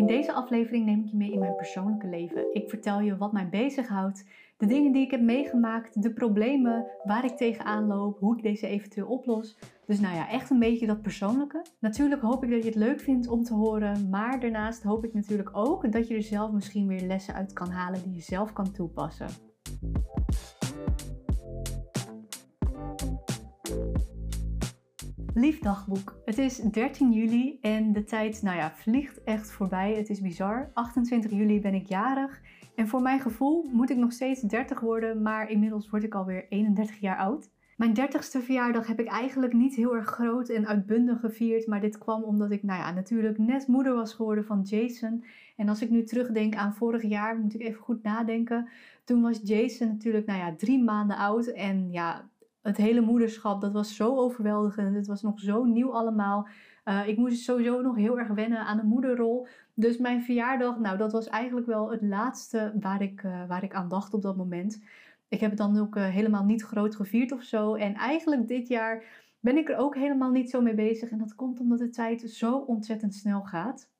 In deze aflevering neem ik je mee in mijn persoonlijke leven. Ik vertel je wat mij bezighoudt, de dingen die ik heb meegemaakt, de problemen waar ik tegenaan loop, hoe ik deze eventueel oplos. Dus nou ja, echt een beetje dat persoonlijke. Natuurlijk hoop ik dat je het leuk vindt om te horen, maar daarnaast hoop ik natuurlijk ook dat je er zelf misschien weer lessen uit kan halen die je zelf kan toepassen. Lief dagboek. Het is 13 juli en de tijd, nou ja, vliegt echt voorbij. Het is bizar. 28 juli ben ik jarig. En voor mijn gevoel moet ik nog steeds 30 worden, maar inmiddels word ik alweer 31 jaar oud. Mijn 30ste verjaardag heb ik eigenlijk niet heel erg groot en uitbundig gevierd. Maar dit kwam omdat ik, nou ja, natuurlijk net moeder was geworden van Jason. En als ik nu terugdenk aan vorig jaar, moet ik even goed nadenken. Toen was Jason natuurlijk, nou ja, drie maanden oud. En ja, het hele moederschap, dat was zo overweldigend. Het was nog zo nieuw allemaal. Uh, ik moest sowieso nog heel erg wennen aan de moederrol. Dus mijn verjaardag, nou, dat was eigenlijk wel het laatste waar ik, uh, waar ik aan dacht op dat moment. Ik heb het dan ook uh, helemaal niet groot gevierd of zo. En eigenlijk dit jaar ben ik er ook helemaal niet zo mee bezig. En dat komt omdat de tijd zo ontzettend snel gaat.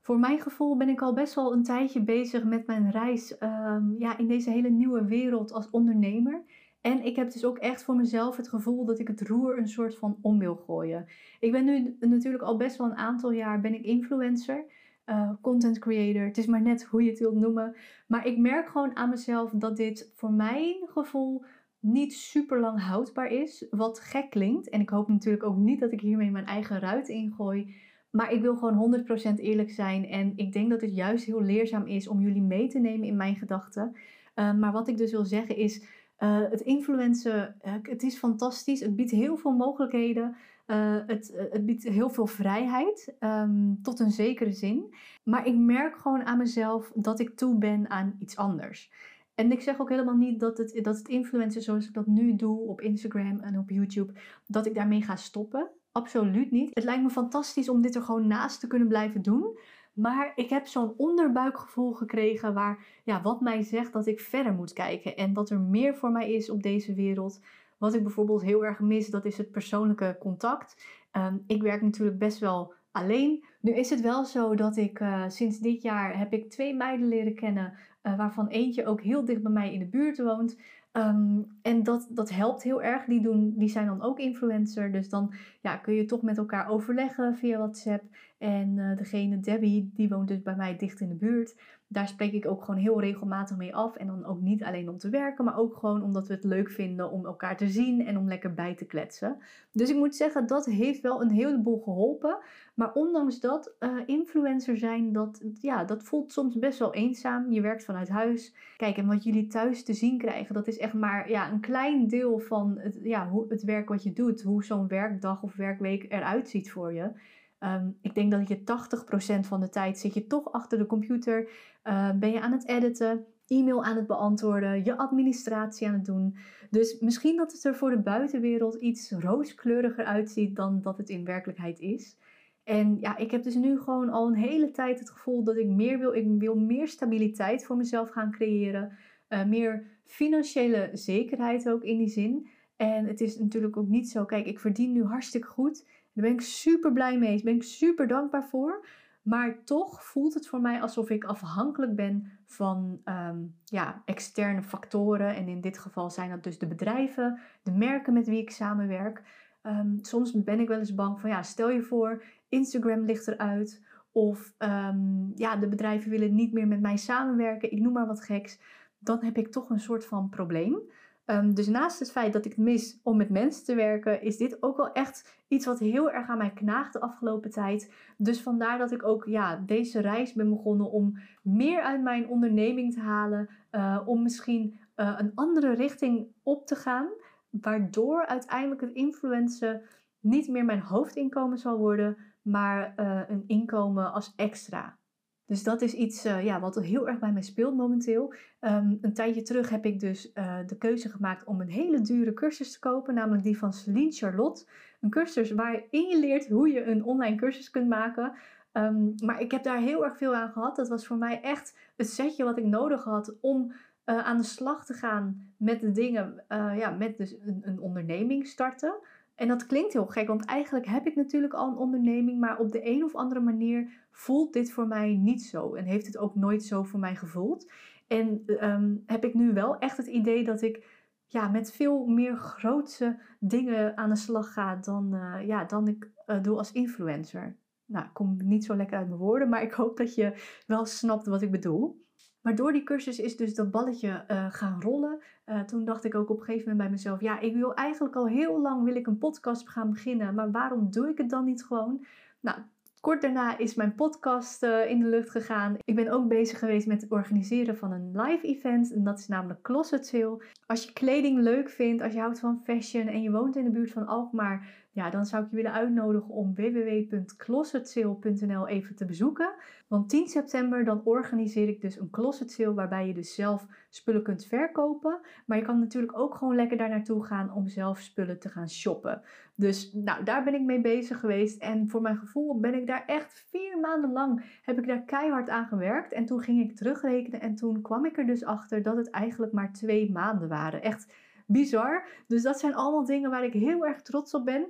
Voor mijn gevoel ben ik al best wel een tijdje bezig met mijn reis um, ja, in deze hele nieuwe wereld als ondernemer. En ik heb dus ook echt voor mezelf het gevoel dat ik het roer een soort van om wil gooien. Ik ben nu natuurlijk al best wel een aantal jaar ben ik influencer, uh, content creator. Het is maar net hoe je het wilt noemen. Maar ik merk gewoon aan mezelf dat dit voor mijn gevoel niet super lang houdbaar is. Wat gek klinkt. En ik hoop natuurlijk ook niet dat ik hiermee mijn eigen ruit ingooi. Maar ik wil gewoon 100% eerlijk zijn. En ik denk dat het juist heel leerzaam is om jullie mee te nemen in mijn gedachten. Uh, maar wat ik dus wil zeggen is uh, het influencen, het is fantastisch. Het biedt heel veel mogelijkheden. Uh, het, het, biedt heel veel vrijheid, um, tot een zekere zin. Maar ik merk gewoon aan mezelf dat ik toe ben aan iets anders. En ik zeg ook helemaal niet dat het, dat het influencen zoals ik dat nu doe op Instagram en op YouTube, dat ik daarmee ga stoppen. Absoluut niet. Het lijkt me fantastisch om dit er gewoon naast te kunnen blijven doen. Maar ik heb zo'n onderbuikgevoel gekregen waar ja, wat mij zegt dat ik verder moet kijken. En dat er meer voor mij is op deze wereld. Wat ik bijvoorbeeld heel erg mis, dat is het persoonlijke contact. Um, ik werk natuurlijk best wel alleen. Nu is het wel zo dat ik uh, sinds dit jaar heb ik twee meiden leren kennen, uh, waarvan eentje ook heel dicht bij mij in de buurt woont. Um, en dat, dat helpt heel erg. Die, doen, die zijn dan ook influencer. Dus dan ja, kun je toch met elkaar overleggen via WhatsApp. En uh, degene, Debbie, die woont dus bij mij dicht in de buurt. Daar spreek ik ook gewoon heel regelmatig mee af. En dan ook niet alleen om te werken, maar ook gewoon omdat we het leuk vinden om elkaar te zien en om lekker bij te kletsen. Dus ik moet zeggen, dat heeft wel een heleboel geholpen. Maar ondanks dat, uh, influencer zijn, dat, ja, dat voelt soms best wel eenzaam. Je werkt vanuit huis. Kijk, en wat jullie thuis te zien krijgen, dat is echt maar ja, een klein deel van het, ja, hoe, het werk wat je doet. Hoe zo'n werkdag of werkweek eruit ziet voor je. Um, ik denk dat je 80% van de tijd zit je toch achter de computer. Uh, ben je aan het editen, e-mail aan het beantwoorden, je administratie aan het doen. Dus misschien dat het er voor de buitenwereld iets rooskleuriger uitziet dan dat het in werkelijkheid is. En ja, ik heb dus nu gewoon al een hele tijd het gevoel dat ik meer wil. Ik wil meer stabiliteit voor mezelf gaan creëren. Uh, meer financiële zekerheid ook in die zin. En het is natuurlijk ook niet zo, kijk, ik verdien nu hartstikke goed. Daar ben ik super blij mee. Daar ben ik super dankbaar voor. Maar toch voelt het voor mij alsof ik afhankelijk ben van um, ja, externe factoren. En in dit geval zijn dat dus de bedrijven, de merken met wie ik samenwerk. Um, soms ben ik wel eens bang van, ja, stel je voor, Instagram ligt eruit. Of um, ja, de bedrijven willen niet meer met mij samenwerken. Ik noem maar wat geks. Dan heb ik toch een soort van probleem. Um, dus naast het feit dat ik het mis om met mensen te werken, is dit ook wel echt iets wat heel erg aan mij knaagt de afgelopen tijd. Dus vandaar dat ik ook ja, deze reis ben begonnen om meer uit mijn onderneming te halen. Uh, om misschien uh, een andere richting op te gaan. Waardoor uiteindelijk het influencen niet meer mijn hoofdinkomen zal worden, maar uh, een inkomen als extra. Dus dat is iets uh, ja, wat heel erg bij mij speelt momenteel. Um, een tijdje terug heb ik dus uh, de keuze gemaakt om een hele dure cursus te kopen, namelijk die van Celine Charlotte. Een cursus waarin je leert hoe je een online cursus kunt maken. Um, maar ik heb daar heel erg veel aan gehad. Dat was voor mij echt het setje wat ik nodig had om uh, aan de slag te gaan met de dingen, ja, met dus een, een onderneming starten. En dat klinkt heel gek, want eigenlijk heb ik natuurlijk al een onderneming, maar op de een of andere manier voelt dit voor mij niet zo. En heeft het ook nooit zo voor mij gevoeld. En ehm, heb ik nu wel echt het idee dat ik ja, met veel meer grootse dingen aan de slag ga dan, uh, ja, dan ik uh, doe als influencer. Nou, ik kom niet zo lekker uit mijn woorden, maar ik hoop dat je wel snapt wat ik bedoel. Maar door die cursus is dus dat balletje uh, gaan rollen. Uh, toen dacht ik ook op een gegeven moment bij mezelf: ja, ik wil eigenlijk al heel lang wil ik een podcast gaan beginnen, maar waarom doe ik het dan niet gewoon? Nou, Kort daarna is mijn podcast uh, in de lucht gegaan. Ik ben ook bezig geweest met het organiseren van een live event. En dat is namelijk Closet Sale. Als je kleding leuk vindt, als je houdt van fashion en je woont in de buurt van Alkmaar, dan zou ik je willen uitnodigen om www.closetsale.nl even te bezoeken. Want 10 september dan organiseer ik dus een closet sale waarbij je dus zelf spullen kunt verkopen. Maar je kan natuurlijk ook gewoon lekker daar naartoe gaan om zelf spullen te gaan shoppen. Dus nou, daar ben ik mee bezig geweest. En voor mijn gevoel ben ik daar echt vier maanden lang heb ik daar keihard aan gewerkt. En toen ging ik terugrekenen en toen kwam ik er dus achter dat het eigenlijk maar twee maanden waren. Echt bizar. Dus dat zijn allemaal dingen waar ik heel erg trots op ben.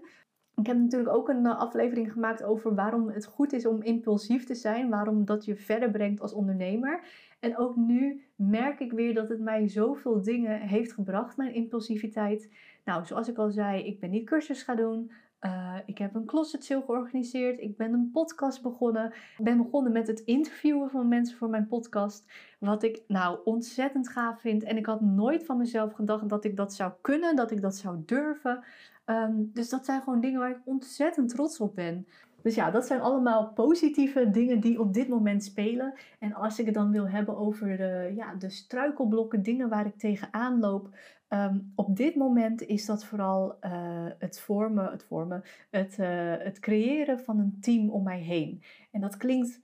Ik heb natuurlijk ook een eh, aflevering gemaakt over waarom het goed is om impulsief te zijn, waarom dat je verder brengt als ondernemer. En ook nu merk ik weer dat het mij zoveel dingen heeft gebracht, mijn impulsiviteit. Nou, zoals ik al zei, ik ben die cursus gaan doen. Uh, ik heb een closet georganiseerd. Ik ben een podcast begonnen. Ik ben begonnen met het interviewen van mensen voor mijn podcast. Wat ik nou ontzettend gaaf vind. En ik had nooit van mezelf gedacht dat ik dat zou kunnen, dat ik dat zou durven. Um, dus dat zijn gewoon dingen waar ik ontzettend trots op ben. Dus ja, dat zijn allemaal positieve dingen die op dit moment spelen. En als ik het dan wil hebben over de, ja, de struikelblokken, dingen waar ik tegenaan loop. Um, op dit moment is dat vooral uh, het vormen, het, vormen het, uh, het creëren van een team om mij heen. En dat klinkt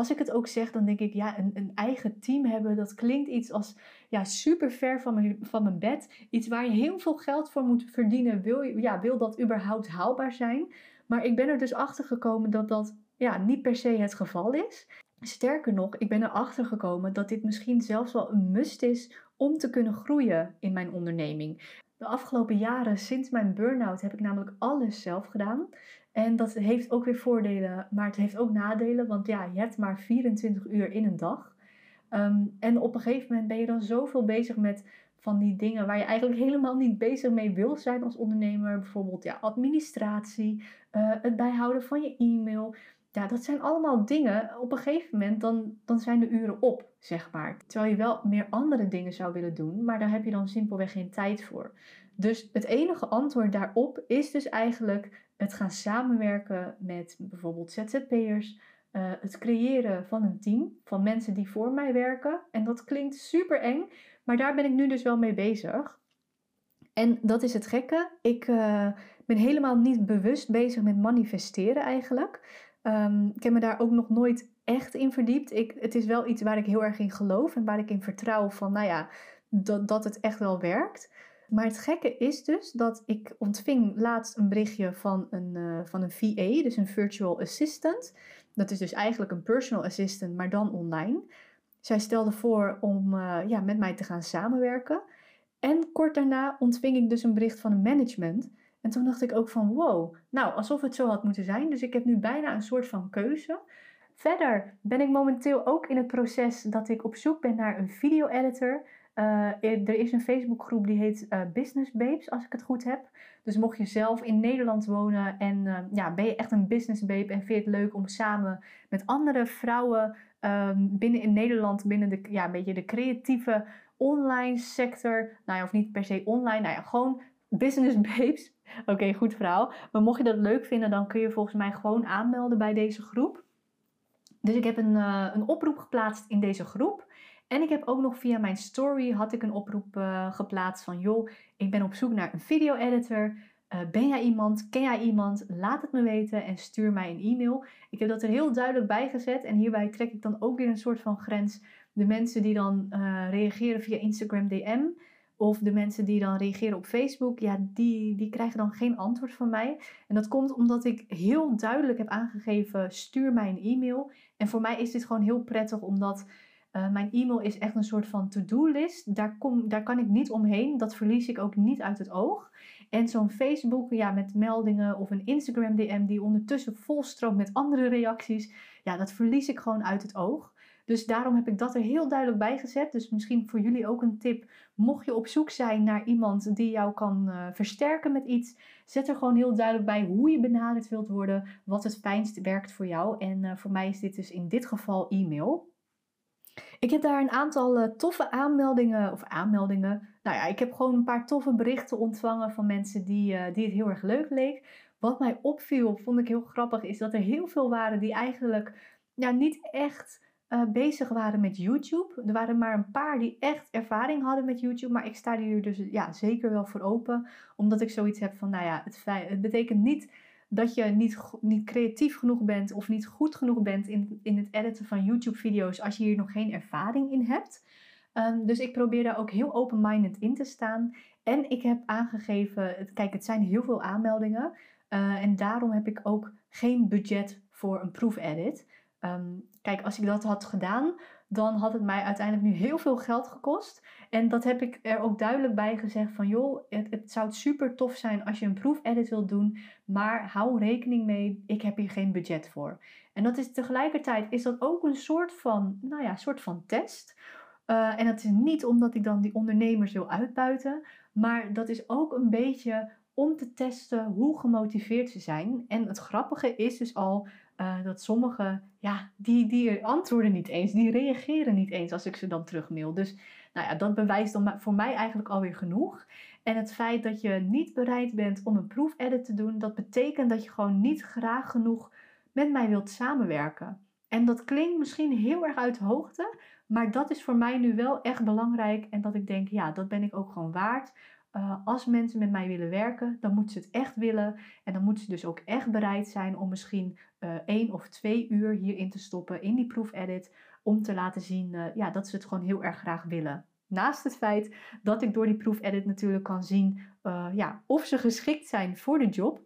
als ik het ook zeg, dan denk ik, ja, een, een, eigen team hebben, dat klinkt iets als ja, super ver van mijn, van mijn bed. Iets waar je heel veel geld voor moet verdienen. Wil, ja, wil dat überhaupt haalbaar zijn? Maar ik ben er dus achter gekomen dat dat ja, niet per se het geval is. Sterker nog, ik ben erachter gekomen dat dit misschien zelfs wel een must is om te kunnen groeien in mijn onderneming. De afgelopen jaren, sinds mijn burn-out, heb ik namelijk alles zelf gedaan. En dat heeft ook weer voordelen, maar het heeft ook nadelen. Want ja, je hebt maar 24 uur in een dag. Um, en op een gegeven moment ben je dan zoveel bezig met van die dingen waar je eigenlijk helemaal niet bezig mee wil zijn als ondernemer. Bijvoorbeeld ja, administratie, uh, het bijhouden van je e-mail. Ja, dat zijn allemaal dingen. Op een gegeven moment dan, dan zijn de uren op, zeg maar. Terwijl je wel meer andere dingen zou willen doen, maar daar heb je dan simpelweg geen tijd voor. Dus het enige antwoord daarop is dus eigenlijk het gaan samenwerken met bijvoorbeeld ZZP'ers. Uh, het creëren van een team van mensen die voor mij werken. En dat klinkt super eng, maar daar ben ik nu dus wel mee bezig. En dat is het gekke. Ik uh, ben helemaal niet bewust bezig met manifesteren eigenlijk. Um, ik heb me daar ook nog nooit echt in verdiept. Ik, het is wel iets waar ik heel erg in geloof en waar ik in vertrouw van, nou ja, dat, dat het echt wel werkt. Maar het gekke is dus dat ik ontving laatst een berichtje van een, uh, van een VA, dus een virtual assistant. Dat is dus eigenlijk een personal assistant, maar dan online. Zij stelde voor om uh, ja, met mij te gaan samenwerken. En kort daarna ontving ik dus een bericht van een management. En toen dacht ik ook van wow, nou alsof het zo had moeten zijn. Dus ik heb nu bijna een soort van keuze. Verder ben ik momenteel ook in het proces dat ik op zoek ben naar een video-editor. Uh, er is een Facebookgroep die heet uh, Business Babes, als ik het goed heb. Dus mocht je zelf in Nederland wonen en uh, ja, ben je echt een business babe en vind je het leuk om samen met andere vrouwen um, binnen in Nederland, binnen de, ja, een beetje de creatieve online sector, nou ja, of niet per se online, nou ja, gewoon business babes. Oké, goed verhaal. Maar mocht je dat leuk vinden, dan kun je volgens mij gewoon aanmelden bij deze groep. Dus ik heb een, een oproep geplaatst in deze groep. En ik heb ook nog via mijn story had ik een oproep uh, geplaatst van joh, ik ben op zoek naar een video editor. Uh, ben jij iemand? Ken jij iemand? Laat het me weten en stuur mij een e-mail. Ik heb dat er heel duidelijk bij gezet en hierbij trek ik dan ook weer een soort van grens. De mensen die dan reageren via Instagram DM of de mensen die dan reageren op Facebook, ja, die, die krijgen dan geen antwoord van mij. En dat komt omdat ik heel duidelijk heb aangegeven: stuur mij een e-mail. En voor mij is dit gewoon heel prettig omdat mijn e-mail is echt een soort van to-do-list. Daar, kom, daar kan ik niet omheen. Dat verlies ik ook niet uit het oog. En zo'n Facebook ja, met meldingen of een Instagram DM die ondertussen volstroomt met andere reacties. Ja, dat verlies ik gewoon uit het oog. Dus daarom heb ik dat er heel duidelijk bij gezet. Dus misschien voor jullie ook een tip. Mocht je op zoek zijn naar iemand die jou kan uh, versterken met iets, zet er gewoon heel duidelijk bij hoe je benaderd wilt worden, wat het fijnst werkt voor jou. En uh, voor mij is dit dus in dit geval e-mail. Ik heb daar een aantal uh, toffe aanmeldingen, of aanmeldingen. Nou ja, ik heb gewoon een paar toffe berichten ontvangen van mensen die, die het heel erg leuk leek. Wat mij opviel, vond ik heel grappig, is dat er heel veel waren die eigenlijk ja, niet echt uh, bezig waren met YouTube. Er waren maar een paar die echt ervaring hadden met YouTube. Maar ik sta hier dus ja, zeker wel voor open. Omdat ik zoiets heb van, nou ja, het, betekent niet dat je niet, niet creatief genoeg bent of niet goed genoeg bent in, in het editen van YouTube-video's als je hier nog geen ervaring in hebt. Um, dus ik probeer daar ook heel open-minded in te staan. En ik heb aangegeven, kijk, het zijn heel veel aanmeldingen. Uh, en daarom heb ik ook geen budget voor een proefedit. Um, kijk, als ik dat had gedaan, dan had het mij uiteindelijk nu heel veel geld gekost. En dat heb ik er ook duidelijk bij gezegd van joh, het, het zou super tof zijn als je een proefedit wilt doen, maar hou rekening mee, ik heb hier geen budget voor. En dat is tegelijkertijd is dat ook een soort van, nou ja, soort van test. Uh, en dat is niet omdat ik dan die ondernemers wil uitbuiten, maar dat is ook een beetje om te testen hoe gemotiveerd ze zijn. En het grappige is dus al uh, dat sommigen, ja, die, die antwoorden niet eens, die reageren niet eens als ik ze dan terugmail. Dus nou ja, dat bewijst dan voor mij eigenlijk alweer genoeg. En het feit dat je niet bereid bent om een proefedit te doen, dat betekent dat je gewoon niet graag genoeg met mij wilt samenwerken. En dat klinkt misschien heel erg uit hoogte, maar dat is voor mij nu wel echt belangrijk. En dat ik denk, ja, dat ben ik ook gewoon waard. Uh, als mensen met mij willen werken, dan moeten ze het echt willen. En dan moeten ze dus ook echt bereid zijn om misschien uh, één of twee uur hierin te stoppen in die proefedit. Om te laten zien uh, ja, dat ze het gewoon heel erg graag willen. Naast het feit dat ik door die proefedit natuurlijk kan zien ja, of ze geschikt zijn voor de job.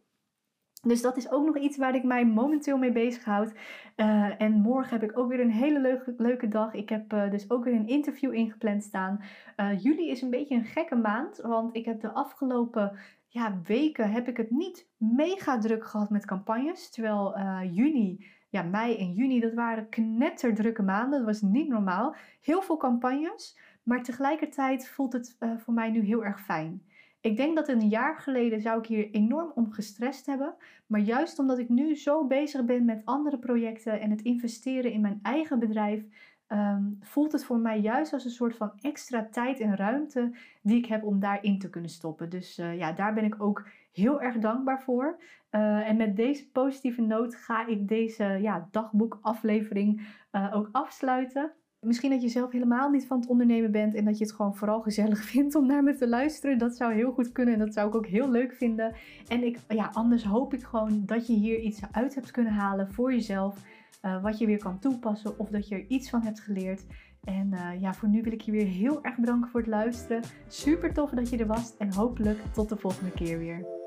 Dus dat is ook nog iets waar ik mij momenteel mee bezighoud. Uh, en morgen heb ik ook weer een hele leuke, leuke dag. Ik heb uh, dus ook weer een interview ingepland staan. Uh, juli is een beetje een gekke maand, want ik heb de afgelopen ja, weken heb ik het niet mega druk gehad met campagnes. Terwijl juni, ja, mei en juni, dat waren knetterdrukke maanden. Dat was niet normaal. Heel veel campagnes, maar tegelijkertijd voelt het voor mij nu heel erg fijn. Ik denk dat een jaar geleden zou ik hier enorm om gestrest hebben. Maar juist omdat ik nu zo bezig ben met andere projecten en het investeren in mijn eigen bedrijf, ehm, voelt het voor mij juist als een soort van extra tijd en ruimte die ik heb om daarin te kunnen stoppen. Dus uh, ja, daar ben ik ook heel erg dankbaar voor. Uh, en met deze positieve noot ga ik deze ja, dagboekaflevering uh, ook afsluiten. Misschien dat je zelf helemaal niet van het ondernemen bent en dat je het gewoon vooral gezellig vindt om naar me te luisteren. Dat zou heel goed kunnen en dat zou ik ook heel leuk vinden. En ik, ja, anders hoop ik gewoon dat je hier iets uit hebt kunnen halen voor jezelf. Uh, wat je weer kan toepassen of dat je er iets van hebt geleerd. En uh, ja, voor nu wil ik je weer heel erg bedanken voor het luisteren. Super tof dat je er was en hopelijk tot de volgende keer weer.